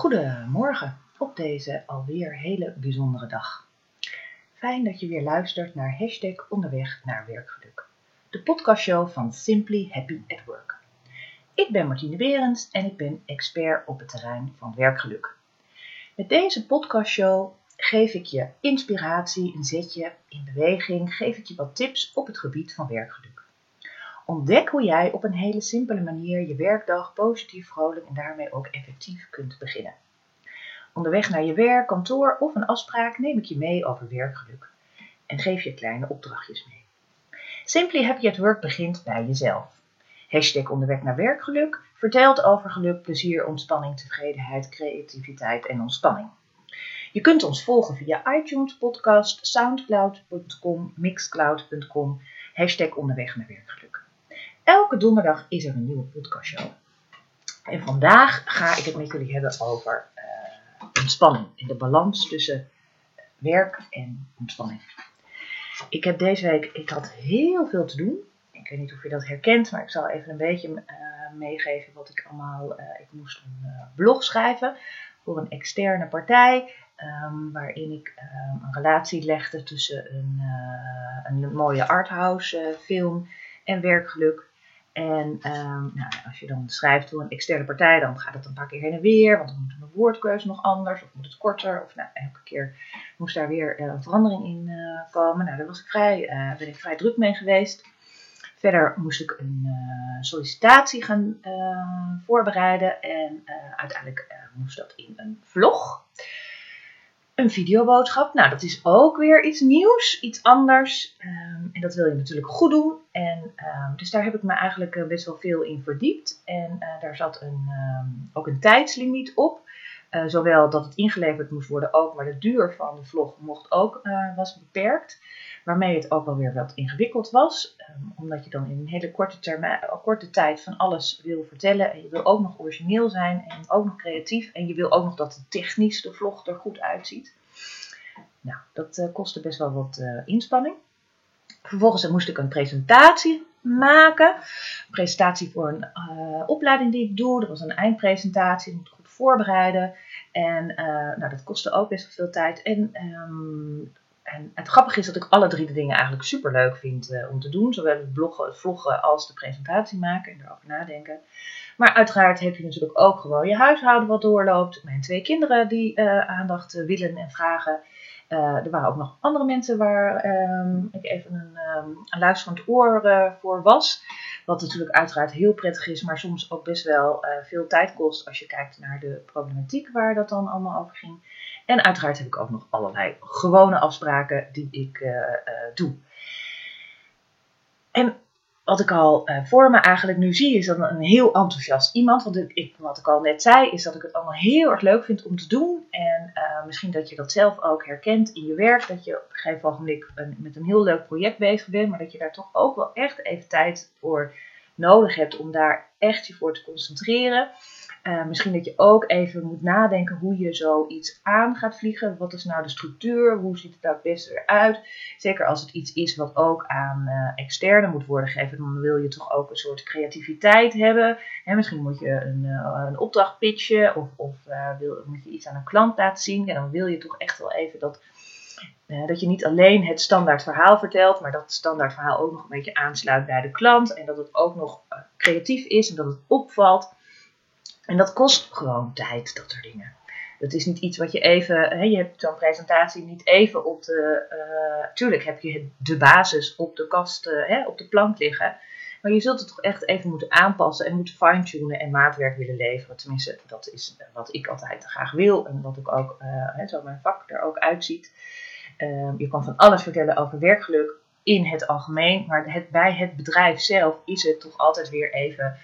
Goedemorgen op deze alweer hele bijzondere dag. Fijn dat je weer luistert naar hashtag onderweg naar werkgeluk. De podcastshow van Simply Happy at Work. Ik ben Martine Berends en ik ben expert op het terrein van werkgeluk. Met deze podcastshow geef ik je inspiratie, een zetje in beweging, geef ik je wat tips op het gebied van werkgeluk. Ontdek hoe jij op een hele simpele manier je werkdag positief, vrolijk en daarmee ook effectief kunt beginnen. Onderweg naar je werk, kantoor of een afspraak neem ik je mee over werkgeluk en geef je kleine opdrachtjes mee. Simply Happy at Work begint bij jezelf. Hashtag onderweg naar werkgeluk vertelt over geluk, plezier, ontspanning, tevredenheid, creativiteit en ontspanning. Je kunt ons volgen via iTunes, podcast, soundcloud.com, mixcloud.com, hashtag onderweg naar werkgeluk. Elke donderdag is er een nieuwe podcastshow. En vandaag ga ik het met jullie hebben over uh, ontspanning en de balans tussen werk en ontspanning. Ik heb deze week, ik had heel veel te doen. Ik weet niet of je dat herkent, maar ik zal even een beetje uh, meegeven wat ik allemaal. Ik moest een blog schrijven voor een externe partij. Um, waarin ik um, een relatie legde tussen een, een mooie arthouse film en werkgeluk. En um, nou, als je dan schrijft voor een externe partij, dan gaat het een paar keer heen en weer. Want dan moet mijn woordkeuze nog anders, of moet het korter. Of nou, elke keer moest daar weer uh, een verandering in uh, komen. Nou, daar was ik vrij, uh, ben ik vrij druk mee geweest. Verder moest ik een sollicitatie gaan voorbereiden. En uiteindelijk moest dat in een vlog een videoboodschap. Nou, dat is ook weer iets nieuws, iets anders. Um, en dat wil je natuurlijk goed doen. En, um, dus daar heb ik me eigenlijk uh, best wel veel in verdiept. En uh, daar zat een, um, ook een tijdslimiet op. Uh, zowel dat het ingeleverd moest worden ook, maar de duur van de vlog mocht ook, was beperkt. Waarmee het ook wel weer wat ingewikkeld was. omdat je dan in een hele korte, termijn, korte tijd van alles wil vertellen. En je wil ook nog origineel zijn en ook nog creatief. En je wil ook nog dat technisch de vlog er goed uitziet. Nou, dat uh, kostte best wel wat uh, inspanning. Vervolgens moest ik een presentatie maken. Een presentatie voor een uh, opleiding die ik doe. Dat was een eindpresentatie. Voorbereiden. En nou, dat kostte ook best wel veel tijd. En, um, en het grappige is dat ik alle drie de dingen eigenlijk super leuk vind om te doen. Zowel het bloggen, het vloggen als de presentatie maken en erover nadenken. Maar uiteraard heb je natuurlijk ook gewoon je huishouden wat doorloopt. Mijn twee kinderen die aandacht willen en vragen. Uh, er waren ook nog andere mensen waar um, ik even een, um, een luisterend oor uh, voor was. Wat natuurlijk uiteraard heel prettig is, maar soms ook best wel uh, veel tijd kost als je kijkt naar de problematiek waar dat dan allemaal over ging. En uiteraard heb ik ook nog allerlei gewone afspraken die ik doe. En wat ik al uh, voor me eigenlijk nu zie, is dat een heel enthousiast iemand. Want ik, wat ik al net zei, is dat ik het allemaal heel erg leuk vind om te doen. En uh, misschien dat je dat zelf ook herkent in je werk. Dat je op een gegeven moment met een heel leuk project bezig bent. Maar dat je daar toch ook wel echt even tijd voor nodig hebt om daar echt je voor te concentreren. Uh, misschien dat je ook even moet nadenken hoe je zoiets aan gaat vliegen. Wat is nou de structuur? Hoe ziet het daar het beste weer uit? Zeker als het iets is wat ook aan uh, externe moet worden gegeven, dan wil je toch ook een soort creativiteit hebben. Hè, misschien moet je een, uh, een opdracht pitchen of, of moet je iets aan een klant laten zien. En dan wil je toch echt wel even dat, dat je niet alleen het standaard verhaal vertelt, maar dat het standaard verhaal ook nog een beetje aansluit bij de klant. En dat het ook nog creatief is en dat het opvalt. En dat kost gewoon tijd, dat soort dingen. Dat is niet iets wat je even, hè, je hebt zo'n presentatie niet even op de, uh, tuurlijk heb je de basis op de kast, uh, hè, op de plank liggen. Maar je zult het toch echt even moeten aanpassen en moeten fine-tunen en maatwerk willen leveren. Tenminste, dat is wat ik altijd graag wil en wat ook, uh, hè, zo mijn vak er ook uitziet. Ehm, je kan van alles vertellen over werkgeluk in het algemeen, maar bij het bedrijf zelf is het toch altijd weer even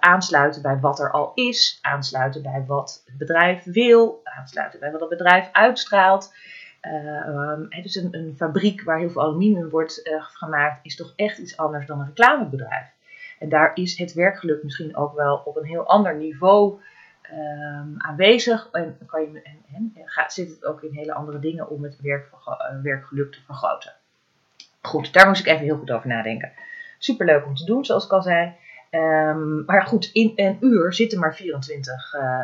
aansluiten bij wat er al is, aansluiten bij wat het bedrijf wil, aansluiten bij wat het bedrijf uitstraalt. Um, dus een, een, fabriek waar heel veel aluminium wordt uh, gemaakt, is toch echt iets anders dan een reclamebedrijf. En daar is het werkgeluk misschien ook wel op een heel ander niveau um, aanwezig. En, kan je, en, en gaat, zit het ook in hele andere dingen om het werk, werkgeluk te vergroten. Goed, daar moest ik even heel goed over nadenken. Superleuk om te doen, zoals ik al zei. Ehm, maar goed, in een uur zitten maar 24 uh,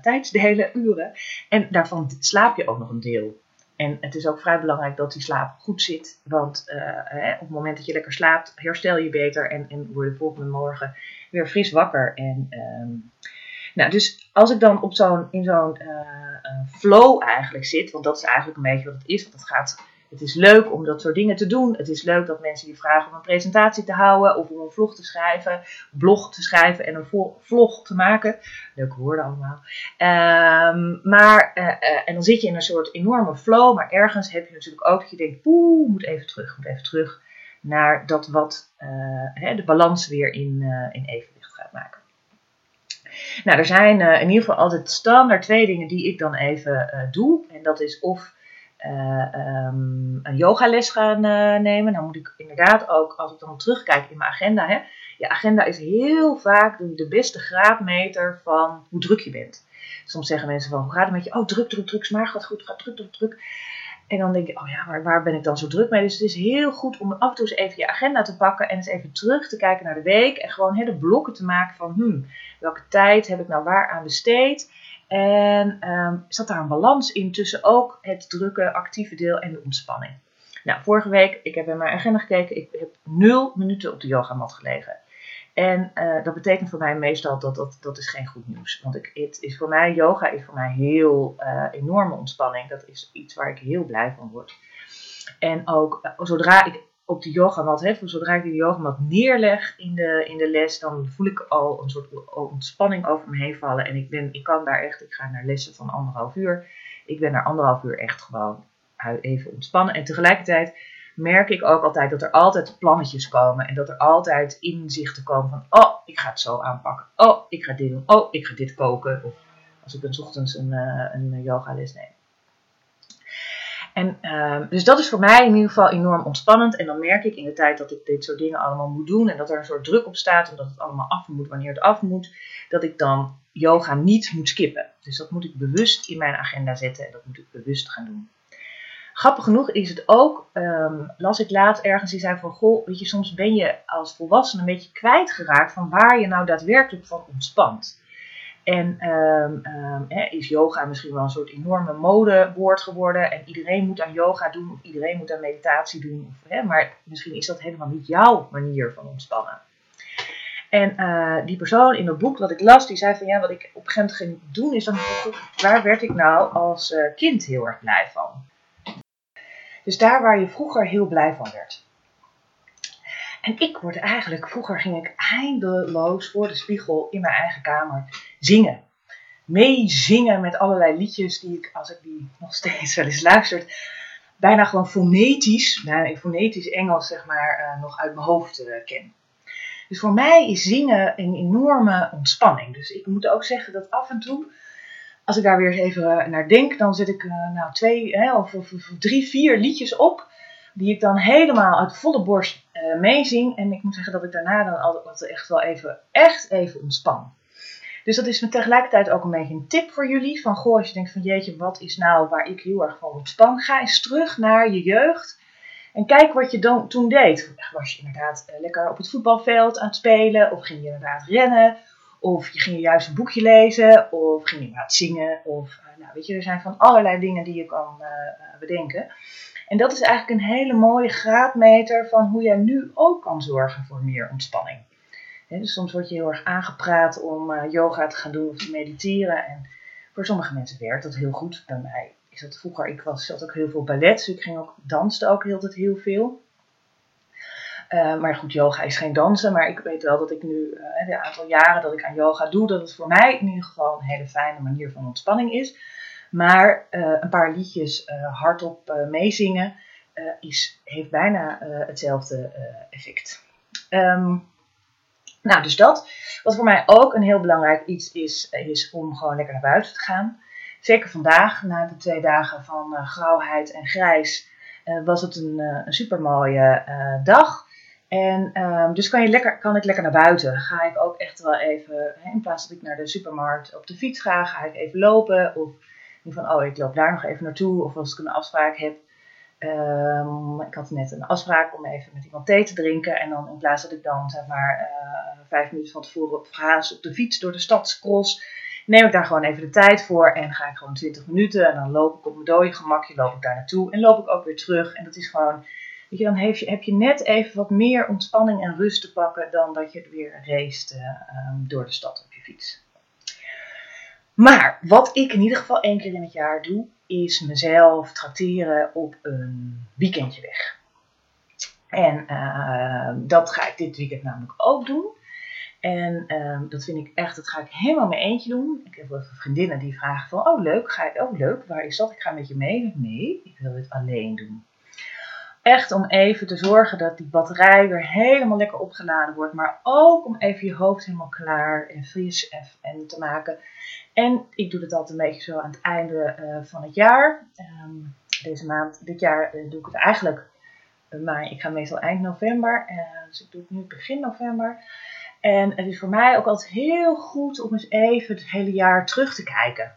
tijdsdelen, uren. En daarvan slaap je ook nog een deel. En het is ook vrij belangrijk dat die slaap goed zit. Want hè, op het moment dat je lekker slaapt, herstel je beter en, en word je volgende morgen weer fris wakker. En, ehm, nou, dus als ik dan op zo'n, in zo'n flow eigenlijk zit, want dat is eigenlijk een beetje wat het is, want het gaat het is leuk om dat soort dingen te doen. Het is leuk dat mensen je vragen om een presentatie te houden of om een vlog te schrijven, blog te schrijven en een vlog te maken. Leuke woorden allemaal. Um, maar, uh, uh, en dan zit je in een soort enorme flow, maar ergens heb je natuurlijk ook dat je denkt, poeh, moet even terug, moet even terug naar dat wat uh, hè, de balans weer in, in evenwicht gaat maken. Nou, er zijn in ieder geval altijd standaard twee dingen die ik dan even doe. En dat is of um, een yogales gaan uh, nemen. Dan moet ik inderdaad ook, als ik dan terugkijk in mijn agenda, hè, je agenda is heel vaak de, beste graadmeter van hoe druk je bent. Soms zeggen mensen van, hoe gaat het met je? Oh, druk, druk, druk, maar gaat goed, gaat druk, druk, druk. En dan denk ik, oh ja, maar waar ben ik dan zo druk mee? Dus het is heel goed om af en toe eens even je agenda te pakken en eens even terug te kijken naar de week. En gewoon hele blokken te maken van, hmm, welke tijd heb ik nou waar aan besteed? En um, zat daar een balans in tussen ook het drukke, actieve deel en de ontspanning. Nou, vorige week, ik heb in mijn agenda gekeken, ik heb nul minuten op de yogamat gelegen. En uh, dat betekent voor mij meestal dat dat, dat is geen goed nieuws. Want ik, het is voor mij, yoga is voor mij heel uh, enorme ontspanning. Dat is iets waar ik heel blij van word. En ook uh, zodra ik op de yogamat, hè, zodra ik die yogamat neerleg in de, in de les, dan voel ik al een soort ontspanning over me heen vallen. En ik, ben, ik kan daar echt, ik ga naar lessen van anderhalf uur. Ik ben naar anderhalf uur echt gewoon even ontspannen. En tegelijkertijd merk ik ook altijd dat er altijd plannetjes komen. En dat er altijd inzichten komen van, oh, ik ga het zo aanpakken. Oh, ik ga dit doen. Oh, ik ga dit koken. Of als ik een ochtends een, uh, een yogales neem. En, uh, dus dat is voor mij in ieder geval enorm ontspannend. En dan merk ik in de tijd dat ik dit soort dingen allemaal moet doen en dat er een soort druk op staat en dat het allemaal af moet wanneer het af moet, dat ik dan yoga niet moet skippen. Dus dat moet ik bewust in mijn agenda zetten en dat moet ik bewust gaan doen. Grappig genoeg is het ook, um, las ik laatst ergens, die zei van, goh, weet je, soms ben je als volwassene een beetje kwijtgeraakt van waar je nou daadwerkelijk van ontspant. En um, um, is yoga misschien wel een soort enorme modewoord geworden. En iedereen moet aan yoga doen iedereen moet aan meditatie doen. Of, maar misschien is dat helemaal niet jouw manier van ontspannen. En uh, die persoon in het boek wat ik las, die zei van ja, wat ik op een gegeven moment ging doen is dan waar werd ik nou als uh, kind heel erg blij van? Dus daar waar je vroeger heel blij van werd. En ik word eigenlijk, vroeger ging ik eindeloos voor de spiegel in mijn eigen kamer zingen. Meezingen met allerlei liedjes die ik, als ik die nog steeds wel eens luister, bijna gewoon fonetisch, nou, fonetisch Engels zeg maar, uh, nog uit mijn hoofd uh, ken. Dus voor mij is zingen een enorme ontspanning. Dus ik moet ook zeggen dat af en toe, als ik daar weer even naar denk, dan zet ik nou twee hè, of, of, of, drie, vier liedjes op die ik dan helemaal uit volle borst meezing. En ik moet zeggen dat ik daarna dan altijd echt wel even, echt even ontspan. Dus dat is me tegelijkertijd ook een beetje een tip voor jullie. Van goh, als je denkt van jeetje, wat is nou waar ik heel erg van ontspan? Ga eens terug naar je jeugd. En kijk wat je dan toen deed. Was je inderdaad uh, lekker op het voetbalveld aan het spelen? Of ging je inderdaad rennen? Of je ging juist een boekje lezen? Of ging je inderdaad zingen? Of uh, nou weet je, er zijn van allerlei dingen die je kan bedenken. En dat is eigenlijk een hele mooie graadmeter van hoe jij nu ook kan zorgen voor meer ontspanning. Dus soms word je heel erg aangepraat om uh, yoga te gaan doen of te mediteren. En voor sommige mensen werkt dat heel goed. Bij mij is dat vroeger, ik was, zat ook heel veel ballet, dus ik ging ook, danste ook heel, heel veel. Uh, maar goed, yoga is geen dansen, maar ik weet wel dat ik nu, uh, de aantal jaren dat ik aan yoga doe, dat het voor mij in ieder geval een hele fijne manier van ontspanning is. Maar een paar liedjes hardop meezingen is, heeft bijna hetzelfde effect. Um, nou, dus dat. Wat voor mij ook een heel belangrijk iets is, is om gewoon lekker naar buiten te gaan. Zeker vandaag, na de twee dagen van grauwheid en grijs, was het een, een supermooie dag. En um, dus kan, je lekker, kan ik lekker naar buiten. Ga ik ook echt wel even, hè, in plaats dat ik naar de supermarkt op de fiets ga, ga ik even lopen. Of van, oh, ik loop daar nog even naartoe. Of als ik een afspraak heb, Ehm, ik had net een afspraak om even met iemand thee te drinken. En dan in plaats dat ik dan zeg maar uh, vijf minuten van tevoren op verhaas op de fiets door de stad cross, neem ik daar gewoon even de tijd voor. En ga ik gewoon 20 minuten. En dan loop ik op mijn dode gemakje, loop ik daar naartoe. En loop ik ook weer terug. En dat is gewoon, weet je, dan heb je, heb je net even wat meer ontspanning en rust te pakken dan dat je weer race uh, door de stad op je fiets. Maar wat ik in ieder geval één keer in het jaar doe, is mezelf tracteren op een weekendje weg. En uh, dat ga ik dit weekend namelijk ook doen. En uh, dat vind ik echt, dat ga ik helemaal mee eentje doen. Ik heb wel vriendinnen die vragen van, oh leuk, ga ik, oh leuk, waar is dat? Ik ga met je mee. Nee, ik wil dit alleen doen. Echt om even te zorgen dat die batterij weer helemaal lekker opgeladen wordt. Maar ook om even je hoofd helemaal klaar en fris en te maken. En ik doe het altijd een beetje zo aan het einde uh, van het jaar. Um, deze maand, dit jaar uh, doe ik het eigenlijk, uh, maar ik ga meestal eind november. dus ik doe het nu begin november. En het is voor mij ook altijd heel goed om eens even het hele jaar terug te kijken.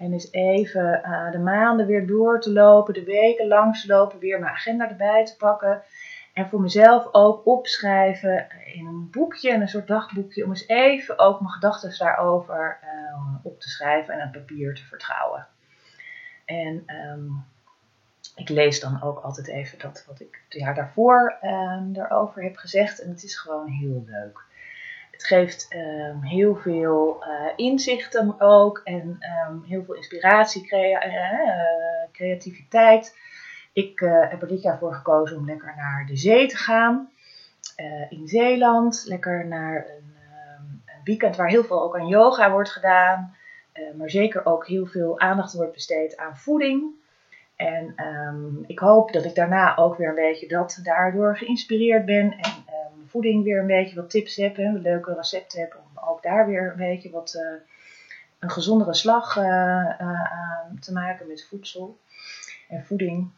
En eens even de maanden weer door te lopen, de weken langs te lopen, weer mijn agenda erbij te pakken. En voor mezelf ook opschrijven in een boekje, een soort dagboekje, om eens even ook mijn gedachten daarover uh, op te schrijven en aan papier te vertrouwen. En um, ik lees dan ook altijd even dat wat ik het jaar daarvoor um, daarover heb gezegd. En het is gewoon heel leuk. Het geeft um, heel veel uh, inzichten ook en heel veel inspiratie, crea uh, creativiteit. Ik heb er dit jaar voor gekozen om lekker naar de zee te gaan. In Zeeland. Lekker naar een, um, een, weekend waar heel veel ook aan yoga wordt gedaan. Maar zeker ook heel veel aandacht wordt besteed aan voeding. En ik hoop dat ik daarna ook weer een beetje dat daardoor geïnspireerd ben. En voeding weer een beetje wat tips heb. En leuke recepten heb. Om ook daar weer een beetje wat een gezondere slag aan te maken met voedsel en voeding.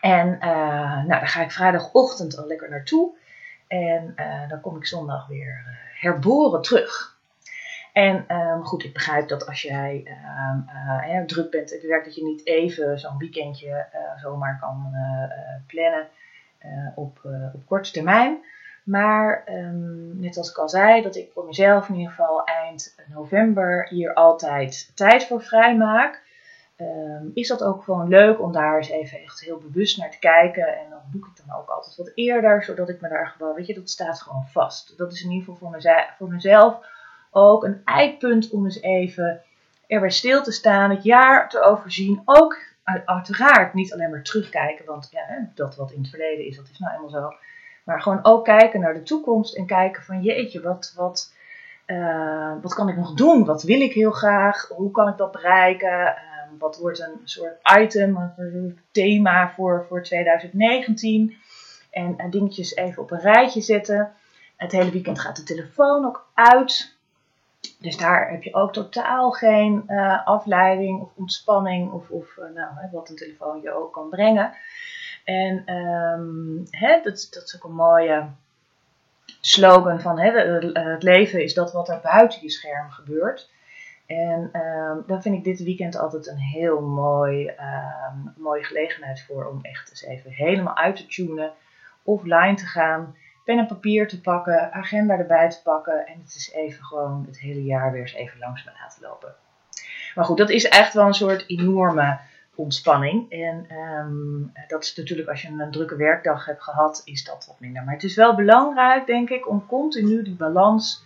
En nou, daar ga ik vrijdagochtend al lekker naartoe. En dan kom ik zondag weer herboren terug. En um, goed, ik begrijp dat als jij um, druk bent en werkt, dat je niet even zo'n weekendje zomaar kan plannen op, op korte termijn. Maar um, net als ik al zei, dat ik voor mezelf in ieder geval eind november hier altijd tijd voor vrij maak. Um, is dat ook gewoon leuk om daar eens even echt heel bewust naar te kijken. En dan boek ik dan ook altijd wat eerder, zodat ik me daar gewoon, weet je, dat staat gewoon vast. Dat is in ieder geval voor, voor mezelf ook een eikpunt om eens even erbij stil te staan, het jaar te overzien. Ook uiteraard niet alleen maar terugkijken, want ja, dat wat in het verleden is, dat is nou eenmaal zo. Maar gewoon ook kijken naar de toekomst en kijken van jeetje, wat, wat, uh, wat kan ik nog doen? Wat wil ik heel graag? Hoe kan ik dat bereiken? wat wordt een soort item, een thema voor, voor 2019. En, en dingetjes even op een rijtje zetten. Het hele weekend gaat de telefoon ook uit. Dus daar heb je ook totaal geen uh, afleiding of ontspanning of, of uh, nou, hè, wat een telefoon je ook kan brengen. En um, hè, dat, dat is ook een mooie slogan van hè, het leven is dat wat er buiten je scherm gebeurt. En um, daar vind ik dit weekend altijd een heel mooi, um, mooie gelegenheid voor om echt eens even helemaal uit te tunen, offline te gaan, pen en papier te pakken, agenda erbij te pakken en het is even gewoon het hele jaar weer eens even langs me laten lopen. Maar goed, dat is echt wel een soort enorme ontspanning. En um, dat is natuurlijk als je een drukke werkdag hebt gehad, is dat wat minder. Maar het is wel belangrijk, denk ik, om continu die balans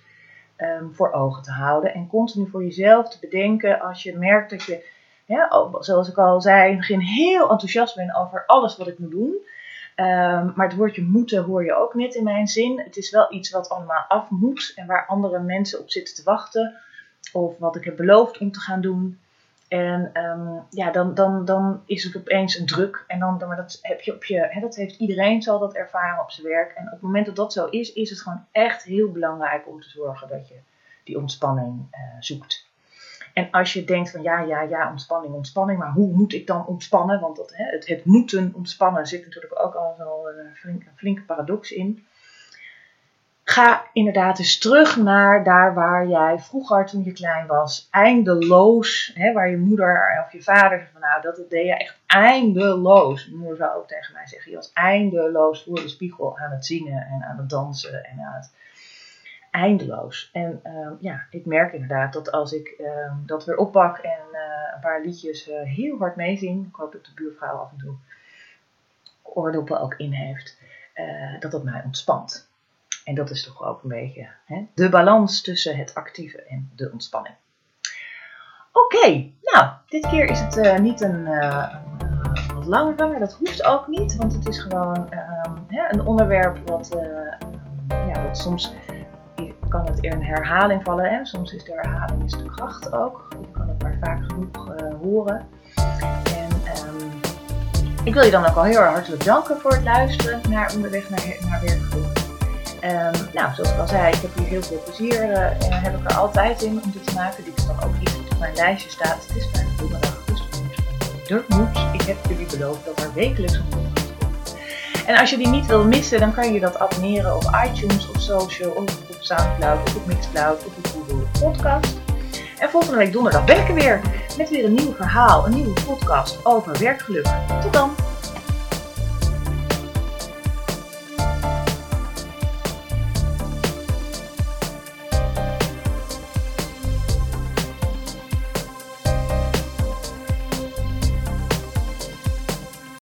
um, voor ogen te houden. En continu voor jezelf te bedenken als je merkt dat je, ja, zoals ik al zei, begin heel enthousiast bent over alles wat ik moet doen. Um, maar het woordje moeten hoor je ook net in mijn zin. Het is wel iets wat allemaal af moet en waar andere mensen op zitten te wachten. Of wat ik heb beloofd om te gaan doen. En um, ja, dan, dan, dan is het opeens een druk. En dan, maar dat heb je op je, hè, dat heeft iedereen zal dat ervaren op zijn werk. En op het moment dat dat zo is, is het gewoon echt heel belangrijk om te zorgen dat je die ontspanning uh, zoekt. En als je denkt van ja, ja, ja, ontspanning, ontspanning, maar hoe moet ik dan ontspannen? Want dat, hè, het, het moeten ontspannen zit natuurlijk ook al een, flink, een flinke paradox in. Ga inderdaad eens terug naar daar waar jij vroeger toen je klein was, eindeloos, hè, waar je moeder of je vader zegt van nou dat deed je echt eindeloos. Mijn moeder zou ook tegen mij zeggen, je was eindeloos voor de spiegel aan het zingen en aan het dansen en aan het eindeloos. En ehm, ja, ik merk inderdaad dat als ik ehm, dat weer oppak en uh, een paar liedjes uh, heel hard meezing, ik hoop dat de buurvrouw af en toe oordoppen ook in heeft, uh, dat dat mij ontspant. En dat is toch ook een beetje hè, de balans tussen het actieve en de ontspanning. Oké, nou, dit keer is het niet een, wat langere, maar dat hoeft ook niet, want het is gewoon uh, een onderwerp wat, ja, wat soms kan het in een herhaling vallen. Hè? Soms is de herhaling is de kracht ook. Je kan het maar vaak genoeg uh, horen. En um, ik wil je dan ook al heel hartelijk danken voor het luisteren naar Onderweg naar, naar Werkgeluk. Um, nou, zoals ik al zei, ik heb hier heel veel plezier uh, heb ik er altijd in om dit te maken. Dit is dan ook iets wat op mijn lijstje staat. Het is bijna donderdag, dus er moet. Ik heb jullie beloofd dat er wekelijks een. En als je die niet wil missen, dan kan je dat abonneren op iTunes of Social of op Soundcloud of op Mixcloud of op Google Podcast. En volgende week donderdag ben ik er weer met weer een nieuw verhaal, een nieuwe podcast over werkgeluk. Tot dan!